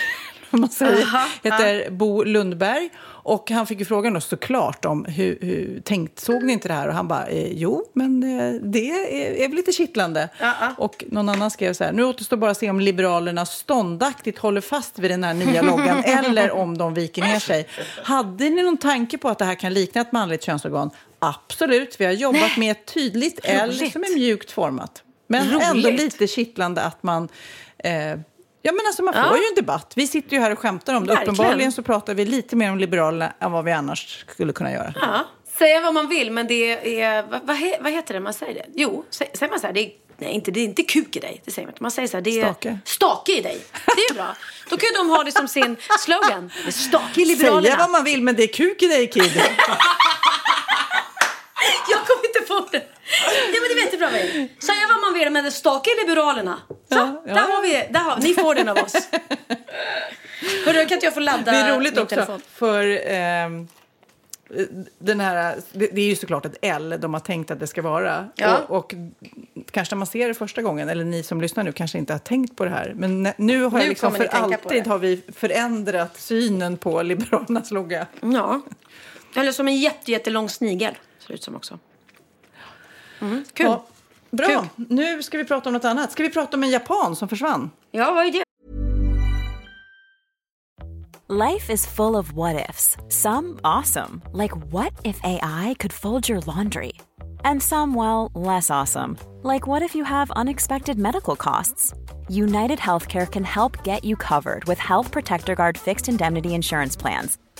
[laughs] man säger, Aha, heter Bo Lundberg. Och han fick ju frågan då såklart om hur, hur tänkt, såg ni inte det här? Och han bara, eh, jo, men eh, det är, är väl lite kittlande. Och någon annan skrev så här, nu återstår bara att se om Liberalerna ståndaktigt håller fast vid den här nya loggan [laughs] eller om de viker ner sig. Hade ni någon tanke på att det här kan likna ett manligt könsorgan? Absolut, vi har jobbat med ett tydligt L som är mjukt format. Men Roligt. ändå lite kittlande att man... Eh, Ja, men alltså man får Ja. ju en debatt. Vi sitter ju här och skämtar om det. Verkligen. Uppenbarligen så pratar vi lite mer om Liberalerna än vad vi annars skulle kunna göra. Ja. Säga vad man vill, men det är... Vad, vad, he, vad heter det man säger det? Jo, sä- säger man så här, det är, nej, inte, det är inte kuk i dig. Det säger man inte. Man säger så här, det är Stake. stake i dig. Det är bra. Då kan de ha det som sin slogan. Det är stake i Liberalerna. Säga vad man vill, men det är kuk i dig, kid. [laughs] Jag kommer inte på det. Ja, men det vet du bra mig. Säga vad man vill, men stake i Liberalerna. Så, Ja, ja. där har vi där har, Ni får den av oss. Hörru, kan inte jag få ladda Det är roligt också, telefon? för ehm, den här, det, är ju såklart ett L de har tänkt att det ska vara. Ja. Och, och kanske när man ser det första gången, eller ni som lyssnar nu kanske inte har tänkt på det här. Men nu har Nu liksom för alltid har vi förändrat synen på Liberalernas logga. Ja. Eller som en jätte, jättelång snigel. Ser det ut som också. Mm, kul. Ja, bra, Kul. nu ska vi prata om något annat. Ska vi prata om en japan som försvann? Ja, vad är det? Life is full of what ifs. Some awesome, like what if AI could fold your laundry? And some, well, less awesome, like what if you have unexpected medical costs? United Healthcare can help get you covered with Health Protector Guard fixed indemnity insurance plans.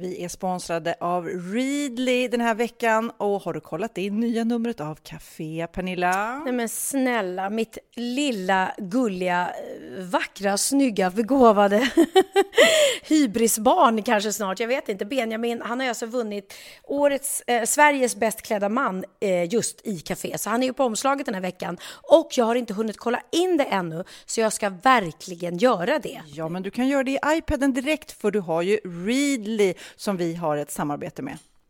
Vi är sponsrade av Readly den här veckan. Och har du kollat in nya numret av Café Pernilla? Nej men snälla, mitt lilla gulliga, vackra, snygga, begåvade [laughs] hybrisbarn kanske snart, jag vet inte. Benjamin, han har alltså vunnit årets, eh, Sveriges bäst klädda man eh, just i Café. Så han är ju på omslaget den här veckan. Och jag har inte hunnit kolla in det ännu, så jag ska verkligen göra det. Ja, men du kan göra det i iPaden direkt för du har ju Readly som vi har ett samarbete med.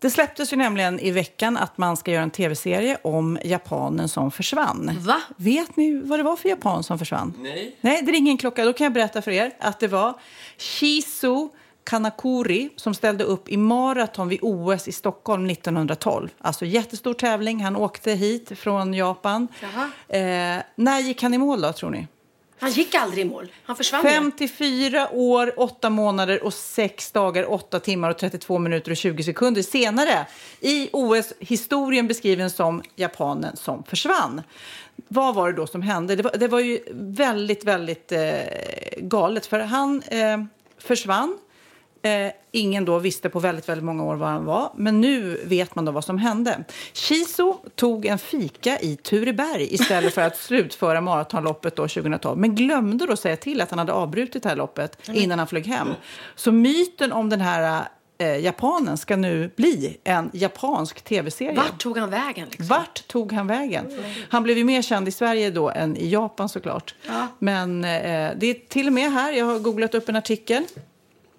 Det släpptes ju nämligen i veckan att man ska göra en tv-serie om japanen som försvann. Va? Vet ni vad det var för japan som försvann? Nej. Nej, det ringer en klocka. Då kan jag berätta för er att det var Shizu Kanakuri som ställde upp i maraton vid OS i Stockholm 1912. Alltså jättestor tävling. Han åkte hit från Japan. Eh, när gick han i mål då, tror ni? Han gick aldrig i mål. Han försvann ju. 54 år, 8 månader och 6 dagar, 8 timmar och 32 minuter och 20 sekunder senare i OS-historien beskriven som japanen som försvann. Vad var det då som hände? Det var, det var ju väldigt, väldigt eh, galet för han eh, försvann. Eh, ingen då visste på väldigt, väldigt många år var han var. Men nu vet man då vad som hände. Shizu tog en fika i Tureberg istället för att [laughs] slutföra maratonloppet då 2012. Men glömde då säga till att han hade avbrutit det här loppet innan han flög hem. Så myten om den här eh, japanen ska nu bli en japansk tv-serie. Vart tog han vägen? Liksom? Vart tog han vägen? Han blev ju mer känd i Sverige då än i Japan såklart. Men eh, det är till och med här, jag har googlat upp en artikel.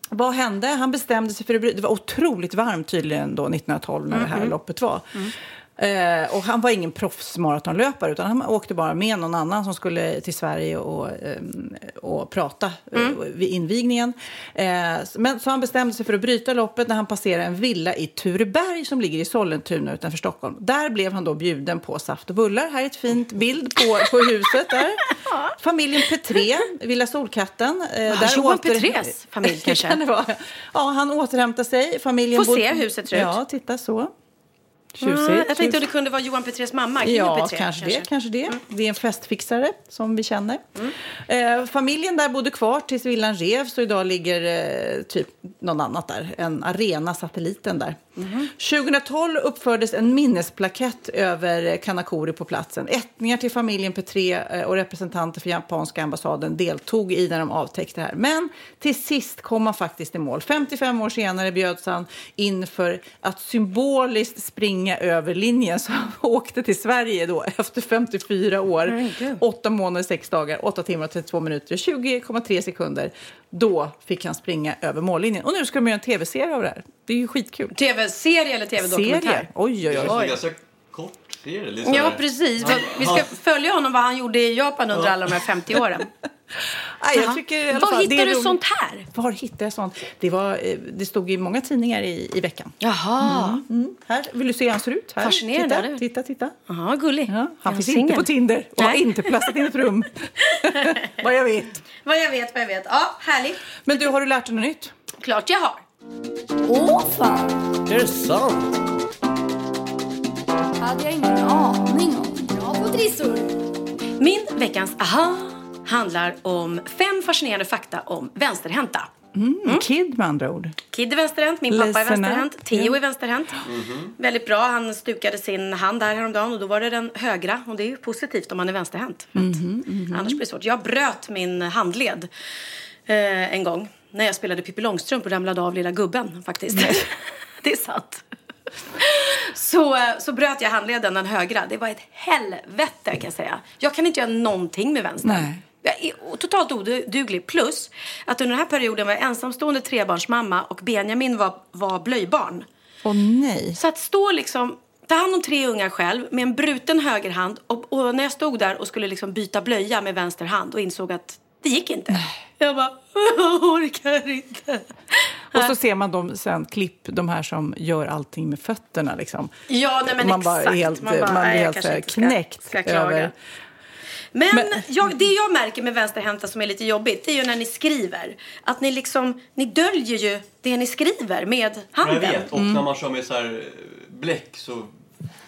Vad hände? Han bestämde sig för att bry- Det var otroligt varmt tydligen då 1912 när det här loppet var. Eh, och han var ingen proffsmaratonlöpare utan han åkte bara med någon annan som skulle till Sverige och, ehm, och prata eh, vid invigningen. Eh, men, så han bestämde sig för att bryta loppet när han passerade en villa i Tureberg som ligger i Sollentuna utanför Stockholm. Där blev han då bjuden på saft och bullar. Här är ett fint bild på, på huset där. [laughs] Familjen Petré, Villa Solkatten. Eh, där Johan åter- Petrés familj [laughs] kanske? kan. Ja, han återhämtar sig. Familjen Får bod- se huset ser ut. Ja, titta så. Tjusigt. Mm, jag tänkte att det kunde vara Johan Petrés mamma. Ja, Petré, kanske, det. Kanske det. Det är en festfixare som vi känner. Eh, familjen där bodde kvar tills villan revs och idag ligger eh, typ någon annat där. En arena-satelliten där. 2012 uppfördes en minnesplakett över Kanakuri på platsen. Ättningar till familjen Petré eh, och representanter för japanska ambassaden deltog i när de avtäckte det här. Men till sist kom man faktiskt i mål. 55 år senare bjöds han in för att symboliskt springa över linjen. Så han [laughs] åkte till Sverige då efter 54 år, 8 månader, 6 dagar, 8 timmar och 32 minuter och 20,3 sekunder. Då fick han springa över mållinjen. Och nu ska de göra en tv-serie av det här. Det är ju skitkul. Tv-serie eller tv-dokumentär? Serie. Oj, oj, Det är oj. Serie. Liksom. Ja, precis. Vi ska följa honom vad han gjorde i Japan under alla de här 50 åren. [laughs] Nej, jag tycker i alla Var fall, det hittar är du roligt. sånt här? Var hittar jag sånt? Det, var, eh, det stod i många tidningar i, i veckan. Jaha. Mm. Här, vill du se hur han ser ut? Här. Fascinerande. Titta, titta. titta. Jaha, gullig. Ja, han Är finns inte på Tinder och har Nej. inte platsat in ett rum. [laughs] Vad jag vet. Vad jag vet, vad jag vet. Ja, härligt. Men du, har du lärt dig något nytt? Klart jag har. Åh fan, Är det sant? Hade jag ingen aning om. Bra på trissor. Min veckans aha handlar om fem fascinerande fakta om vänsterhänta. Mm. Kid med andra ord. Kid är vänsterhänt, min pappa är Listen up. vänsterhänt, Theo är vänsterhänt. Väldigt bra, han stukade sin hand där häromdagen och då var det den högra och det är ju positivt om man är vänsterhänt. För att Annars blir det svårt. Jag bröt min handled eh, en gång när jag spelade Pippi Långstrump och ramlade av lilla gubben faktiskt. [laughs] det är sant. Så, eh, så bröt jag handleden, den högra. Det var ett helvete kan jag säga. Jag kan inte göra någonting med vänstern. Nej. Jag är totalt oduglig. Plus att under den här perioden var jag ensamstående trebarnsmamma och Benjamin var, var blöjbarn. Åh nej. Så att stå liksom, ta hand om tre ungar själv med en bruten högerhand och, och när jag stod där och skulle liksom byta blöja med vänster hand och insåg att det gick inte. Jag bara, [laughs] jag orkar inte. Och så ser man dem sen klipp, de här som gör allting med fötterna. Liksom. Ja, nej, men man exakt. Bara helt, Man bara, man blir jag helt så ska- knäckt ska klaga. över... Men, Men- jag, det jag märker med vänsterhänta som är lite jobbigt, det är ju när ni skriver. Att ni liksom, ni döljer ju det ni skriver med Jag handen. vet. Och när man kör med så här eh, bläck så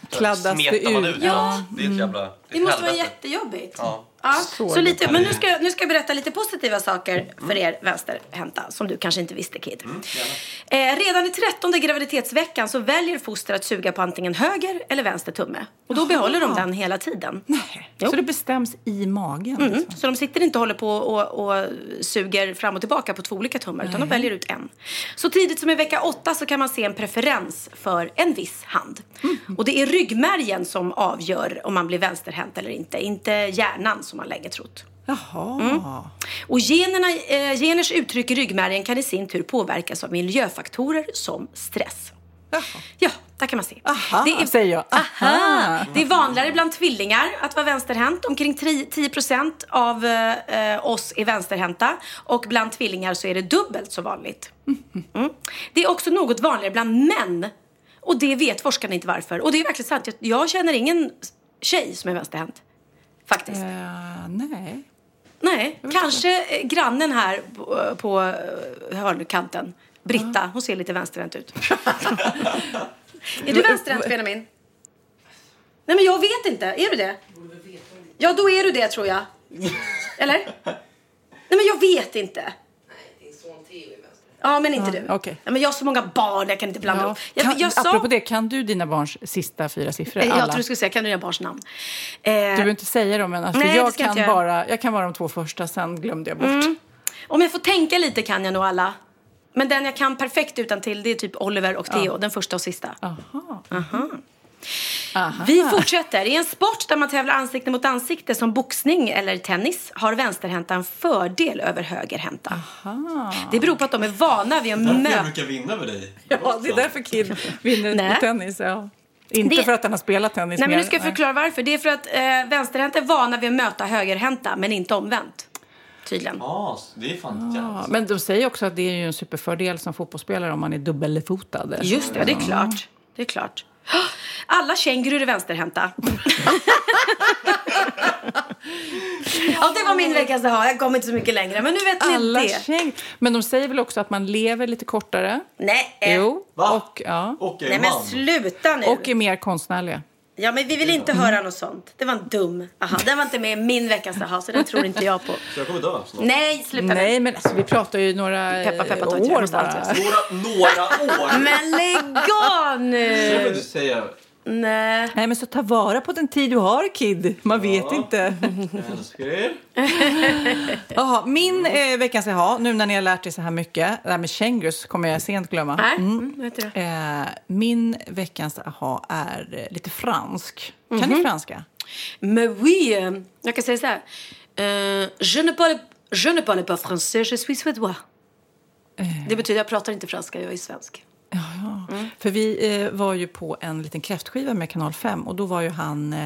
Kladdas det smetar man ut. ut. Ja. Det är ett jävla... Det måste vara jättejobbigt. Ja. Ja, Så så lite, men nu ska, nu ska jag berätta lite positiva saker för er vänsterhänta som du kanske inte visste Kid. eh, redan i trettonde graviditetsveckan så väljer foster att suga på antingen höger eller vänster tumme. Och då behåller de den hela tiden. Jo. Så det bestäms i magen? Mm. Liksom. Så de sitter inte och håller på och, och suger fram och tillbaka på två olika tummar utan de väljer ut en. Så tidigt som i vecka åtta så kan man se en preferens för en viss hand. Och det är ryggmärgen som avgör om man blir vänsterhänt eller inte, inte hjärnan som man länge trott. Jaha. Och generna, eh, geners uttryck i ryggmärgen kan i sin tur påverkas av miljöfaktorer som stress. Ja, där kan man se. Aha, det är, säger jag. Aha. Aha. Det är vanligare bland tvillingar att vara vänsterhänt. Omkring 10% av eh, oss är vänsterhänta. Och bland tvillingar så är det dubbelt så vanligt. Mm. Det är också något vanligare bland män. Och det vet forskarna inte varför. Och det är verkligen sant. Jag, jag känner ingen tjej som är vänsterhänt. Faktiskt. Eh, nej. Nej, kanske eh, grannen här på, på eh, hörnkanten. Britta, hon ser lite vänsterhänt ut. [laughs] är du vänsterhänt Benjamin? Nej men jag vet inte, är du det? Ja då är du det tror jag. Eller? Nej men jag vet inte. Ja men inte du. okej. Ja, men jag har så många barn, jag kan inte blanda Ja. Jag, Kan, jag, sa, Apropå det, kan du dina barns sista fyra siffror? jag Alla? tror du skulle säga, kan du dina barns namn? Du Eh, behöver inte säga dem, men alltså, Nej, jag, jag kan göra. bara, jag kan bara de två första, sen glömde jag bort. Mm. Om jag får tänka lite kan jag nog alla. Men den jag kan perfekt utan till det är typ Oliver och Theo, den första och sista. Aha. Aha. Aha. Vi fortsätter. I en sport där man tävlar ansikte mot ansikte som boxning eller tennis har vänsterhänta en fördel över högerhänta. Det beror på att de är vana vid att Därför jag möta... brukar vinna med dig. Ja, det är därför Kid vinner Nej. på tennis. Ja. Inte Det- för att han har spelat tennis Nej, men mer. nu ska jag förklara varför. Det är för att eh, vänsterhänta är vana vid att möta högerhänta, men inte omvänt. Tydligen. Ja, det är fan Ja, jävligt. men de säger också att det är ju en superfördel som fotbollsspelare om man är dubbelfotad. Just det, det är klart. Det är klart. [gasps] Alla kängurur är vänsterhänta. [laughs] ja, det var min veckas ha. Jag kom inte så mycket längre, men nu vet ni Alla det. käng... Men de säger väl också att man lever lite kortare? Nej, Jo. Va? Och, ja. Och är nej men man. sluta nu. och är mer konstnärliga. Ja, men vi vill inte höra något sånt. Det var en dum. Aha, den var inte med i min veckas aha, så den tror inte jag på. Så jag kommer dö snart. Nej, sluta Nej, men alltså, vi pratar ju några Peppa, peppa, år bara. Några, några år! Men lägg av Det nu! vill du säga. Nej. Nej, men så ta vara på den tid du har, Kid. Man vet inte. Älskar. [laughs] Jaha, min eh, veckans ha, nu när ni har lärt er så här mycket, det här med kängurus kommer jag sent glömma. Nej, mm, vet du det? Eh, min veckans aha är eh, lite fransk. Kan Mhm. ni franska? Mais oui, euh, jag kan säga så här. Euh, je, ne parle, je ne parle pas français, je suis suédois. Det betyder jag pratar inte franska, jag är svensk. Ja, För vi eh, var ju på en liten kräftskiva med Kanal 5 och då var ju han, eh,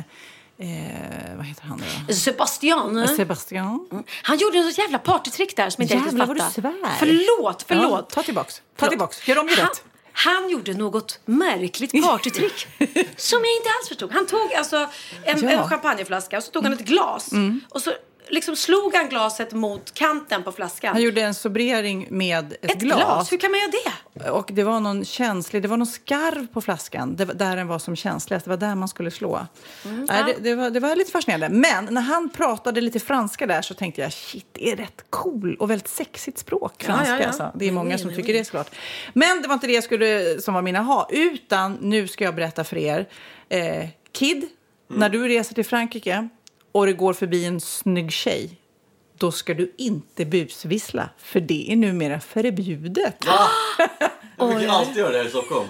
eh, vad heter han då? Sebastian. Sebastian. Han gjorde en så jävla partytrick där som inte jag Jävlar vad riktigt fattar. Förlåt, förlåt. Ja, ta tillbaks. Ta tillbaks. Gör om ju rätt. han gjorde något märkligt partytrick [laughs] som jag inte alls förstod. Han tog alltså en, Ja. Mm. en champagneflaska och så tog han ett glas och så liksom slog han glaset mot kanten på flaskan. Han gjorde en sobrering med ett, ett glas. Hur kan man göra det? Och det var någon känslig, det var någon skarv på flaskan det var där den var som känsligast. Det var där man skulle slå. Mm, Nej, det, det, var, det var lite fascinerande. Men när han pratade lite franska där så tänkte jag shit, det är rätt cool och väldigt sexigt språk. Franska ja, ja. Alltså. Det är många som tycker det såklart. Men det var inte det jag skulle, som var mina ha. Utan nu ska jag berätta för er. Eh, Kid, när du reser till Frankrike och det går förbi en snygg tjej. då ska du inte busvissla, för det är numera förbjudet. Jag [laughs] brukar alltid göra det här i Stockholm.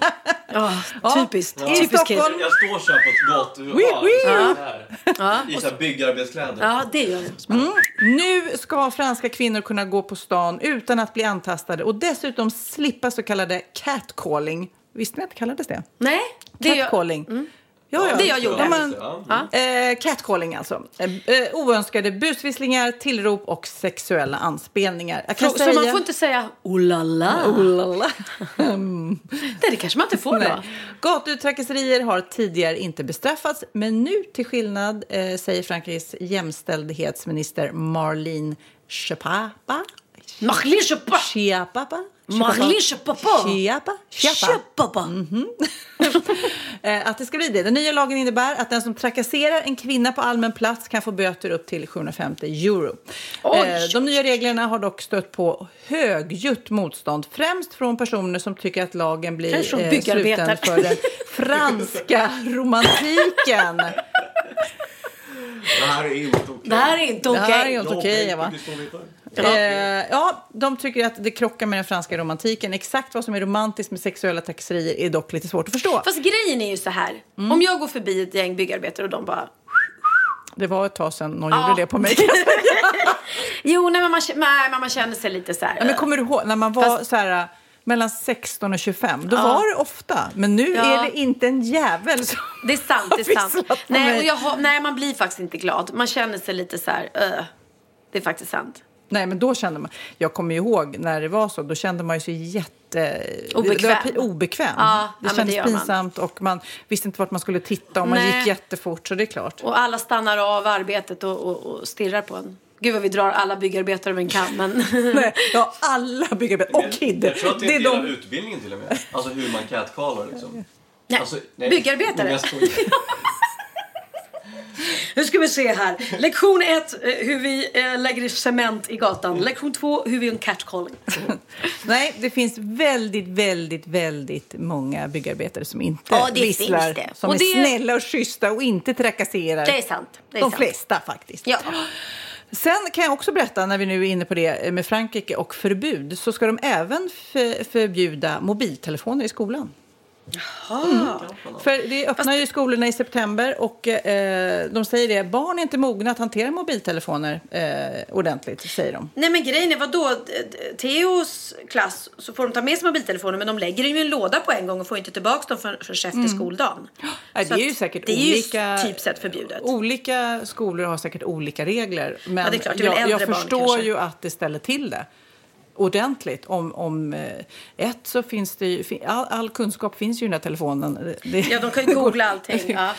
Ja, typiskt. I Typiskt Stockholm. Jag står så här på ett gatuhörn Oui, oui. så här, i så här byggarbetskläder. Ja, det gör jag. Mm. Nu ska franska kvinnor kunna gå på stan utan att bli antastade och dessutom slippa så kallade catcalling. Visste ni att det kallades det? Nej, det gör... Catcalling. Ja, ja. Det jag gjorde. Ja, men, Ja. eh, catcalling alltså. Eh, eh, oönskade busvisslingar, tillrop och sexuella anspelningar. Jag kan Så, säga... så man får inte säga oh la la? [laughs] Oh la la. [laughs] Nej, det kanske man inte får Nej. då. Gatutrakasserier har tidigare inte bestraffats, men nu till skillnad, eh, säger Frankrikes jämställdhetsminister Marlene Schiappa. Schiappa. Marlene Schiappa. Schiappa. Schiappa. Schiappa. Eh, Att det ska bli det. Den nya lagen innebär att den som trakasserar en kvinna på allmän plats kan få böter upp till 750 euro. Oj, Eh, De nya reglerna har dock stött på högljutt motstånd, främst från personer som tycker att lagen blir eh, sluten för den franska [laughs] romantiken. Det här är inte okej. Det här är inte okej. ju Eh, ja, de tycker att det krockar med den franska romantiken. Exakt vad som är romantiskt med sexuella trakasserier är dock lite svårt att förstå. Fast grejen är ju så här. Mm. Om jag går förbi ett gäng byggarbetare och de bara... Det var ett tag sedan någon Ja. gjorde det på mig. [laughs] Jo, nej, men man, nej, men man känner sig lite så här... Ja, men kommer du ihåg när man var Fast- så här, mellan 16 och 25? Då Ja. var det ofta. Men nu Ja. är det inte en jävel som Det är sant, det är [laughs] sant. Nej, och jag nej, man blir faktiskt inte glad. Man känner sig lite så här... "Öh." det är faktiskt sant. Nej, men då kände man... Jag kommer ju ihåg när det var så. Då kände man ju sig jätte... Obekväm. Det obekväm. Ja, det ja, kändes det gör man. pinsamt och man visste inte vart man skulle titta och man Nej. gick jättefort. Så det är klart. Och alla stannar av arbetet och, och, och stirrar på en. Gud vad vi drar alla byggarbetare över en kam. Men... [laughs] Nej, ja, alla byggarbetare och Kid. Jag tror att det är en del av de... utbildningen till och med. Alltså hur man catcallar liksom. Nej, Alltså, nej, byggarbetare. [laughs] Nu ska vi se här. Lektion ett, eh, hur vi eh, lägger cement i gatan. Lektion två, hur vi gör en catcalling. [laughs] Nej, det finns väldigt, väldigt, väldigt många byggarbetare som inte Ja, det visslar. finns det. Som Och är det- snälla och schyssta och inte trakasserar. Det är sant. Det är De sant. flesta faktiskt. Ja. Sen kan jag också berätta, när vi nu är inne på det med Frankrike och förbud, så ska de även för, förbjuda mobiltelefoner i skolan. Mm. För det öppnar ju skolorna i september och eh, de säger det, barn är inte mogna att hantera mobiltelefoner eh, ordentligt, säger de. Nej men grejen är vadå? Theos klass så får de ta med sig mobiltelefoner men de lägger dem i en låda på en gång och får inte tillbaka dem förrän förrän efter Mm. skoldagen. Ja, det är ju säkert det är olika... ju typ sett förbjudet. Olika skolor har säkert olika regler. Men Ja, det är klart, det är jag, jag barn förstår kanske. ju att det ställer till det ordentligt. Om, om eh, ett så finns det ju, all, all kunskap finns ju i den här telefonen. Det, Ja, de kan ju [laughs] googla allting. [laughs] Ja.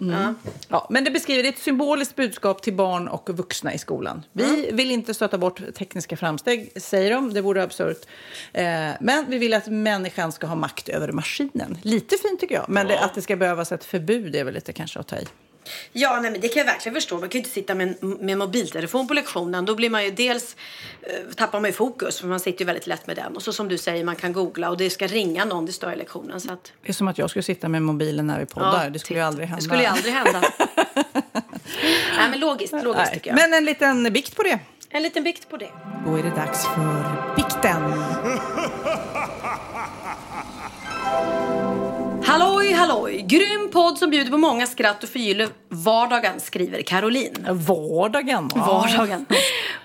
Mm. Ja, men det beskriver det är ett symboliskt budskap till barn och vuxna i skolan. Vi Mm. vill inte stöta bort tekniska framsteg, säger de. Det vore absurt. Eh, men vi vill att människan ska ha makt över maskinen. Lite fint tycker jag. Men det, att det ska behövas ett förbud är väl lite kanske att ta i. Ja, nej, men det kan jag verkligen förstå. Man kan ju inte sitta med en med mobiltelefon på lektionen. Då blir man ju dels eh, tappar man ju fokus för man sitter ju väldigt lätt med den. Och så som du säger, man kan googla och det ska ringa någon, det står i lektionen. Så att, Det är som att jag skulle sitta med mobilen när vi poddar. Ja, det skulle ju aldrig hända. det skulle ju aldrig hända. [laughs] nej, men logiskt, logiskt Nej, tycker jag. Men en liten bikt på det. En liten bikt på det. Då är det dags för bikten. [laughs] Halloj, halloj! Grym podd som bjuder på många skratt och förgyller vardagen, skriver Caroline. Vardagen? ja. Vardagen.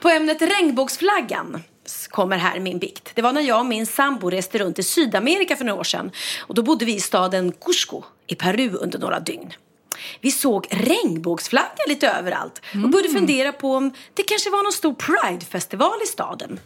På ämnet regnbågsflaggan kommer här min bikt. Det var när jag och min sambo reste runt i Sydamerika för några år sedan. Och då bodde vi i staden Cusco i Peru under några dygn. Vi såg regnbågsflaggan lite överallt och började fundera på om det kanske var någon stor pridefestival i staden.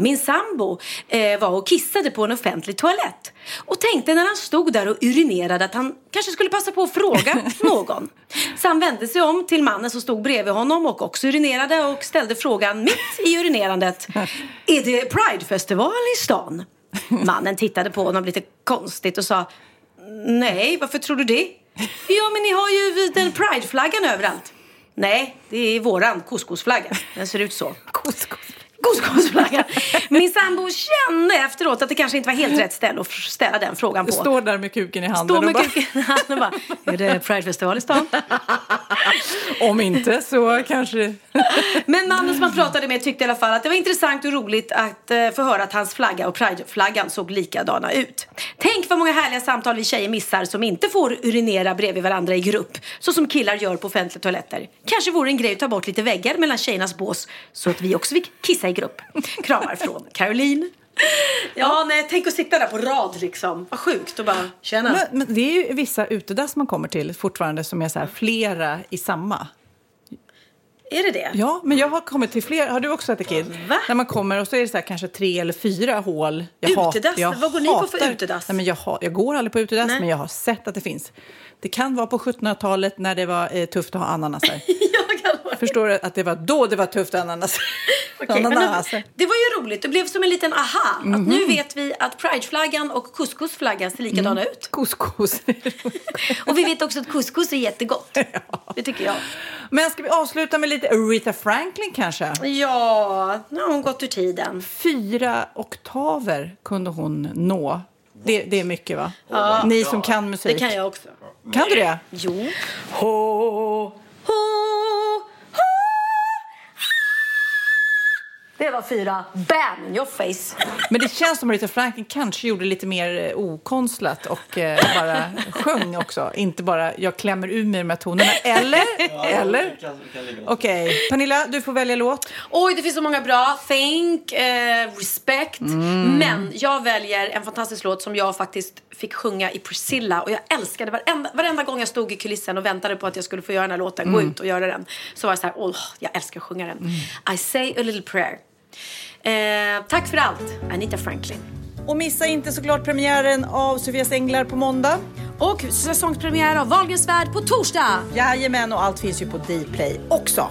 Min sambo eh, var och kissade på en offentlig toalett och tänkte när han stod där och urinerade att han kanske skulle passa på att fråga [laughs] någon. Så han vände sig om till mannen som stod bredvid honom och också urinerade och ställde frågan mitt i urinerandet. [laughs] Är det pridefestival i stan? Mannen tittade på honom lite konstigt och sa Nej, varför tror du det? Ja, men ni har ju den prideflaggan överallt. Nej, det är våran couscousflagga. Den ser ut så. Couscous. Couscousflaggan. Min sambo kände efteråt att det kanske inte var helt rätt ställe att ställa den frågan på. Står där med kuken i handen Står och med bara, kuken i handen och bara, är det Pridefestival i stan? [laughs] om inte så kanske... Men mannen som man pratade med tyckte i alla fall att det var intressant och roligt att eh, få höra att hans flagga och Prideflaggan såg likadana ut. Tänk vad många härliga samtal vi tjejer missar som inte får urinera bredvid varandra i grupp, så som killar gör på offentliga toaletter. Kanske vore en grej att ta bort lite väggar mellan tjejernas bås så att vi också fick kissa i grupp. Kramar från Caroline. [laughs] Ja, nej, tänk att sitta där på rad liksom. Vad sjukt och bara känna. Men, men det är ju vissa utedass man kommer till fortfarande som är så här flera i samma. Är det det? Ja, men jag har kommit till fler. Har du också ätit Kid? Va? När man kommer och så är det så här, kanske tre eller fyra hål. Jag Utedass? Vad går ni på för hatar- utedass? Nej, men jag, har, jag går aldrig på utedass, Nej. men jag har sett att det finns. Det kan vara på 1700-talet när det var eh, tufft att ha ananasar. [laughs] Jag kan vara- Förstår du att det var då det var tufft att [laughs] men Ananaser. det, var ju roligt. Det blev som en liten aha. Mhm. Att nu vet vi att Prideflaggan och couscousflaggan ser likadana Mm. ut. Couscous. [laughs] Och vi vet också att couscous är jättegott. [laughs] Det tycker jag. Men ska vi avsluta med lite Aretha Franklin kanske? Ja, nu har hon gått ur tiden. Fyra oktaver kunde hon nå. Det, det är mycket va? Ja. Ni som kan musik. Det kan jag också. Kan du det? Jo. Ho, Det var fyra. Bam! In your face. Men det känns som att Aretha Franklin kanske gjorde lite mer eh, okonstlat och eh, bara [laughs] sjöng också. Inte bara jag klämmer ur mig de här tonerna. Eller? Eller? Okej. Pernilla, du får välja låt. Oj, det finns så många bra. Think, eh, Respect. Mm. Men jag väljer en fantastisk låt som jag faktiskt fick sjunga i Priscilla. Och jag älskade varenda, varenda gång jag stod i kulissen och väntade på att jag skulle få göra den här låten, gå Mm. ut och göra den. Så var jag så här, åh, jag älskar att sjunga den. I say a little prayer. Eh, tack för allt, Anita Franklin. Och missa inte såklart premiären av Sofias Änglar på måndag. Och säsongspremiär av Wahlgrens värld på torsdag. Jajamän, och allt finns ju på Dplay också.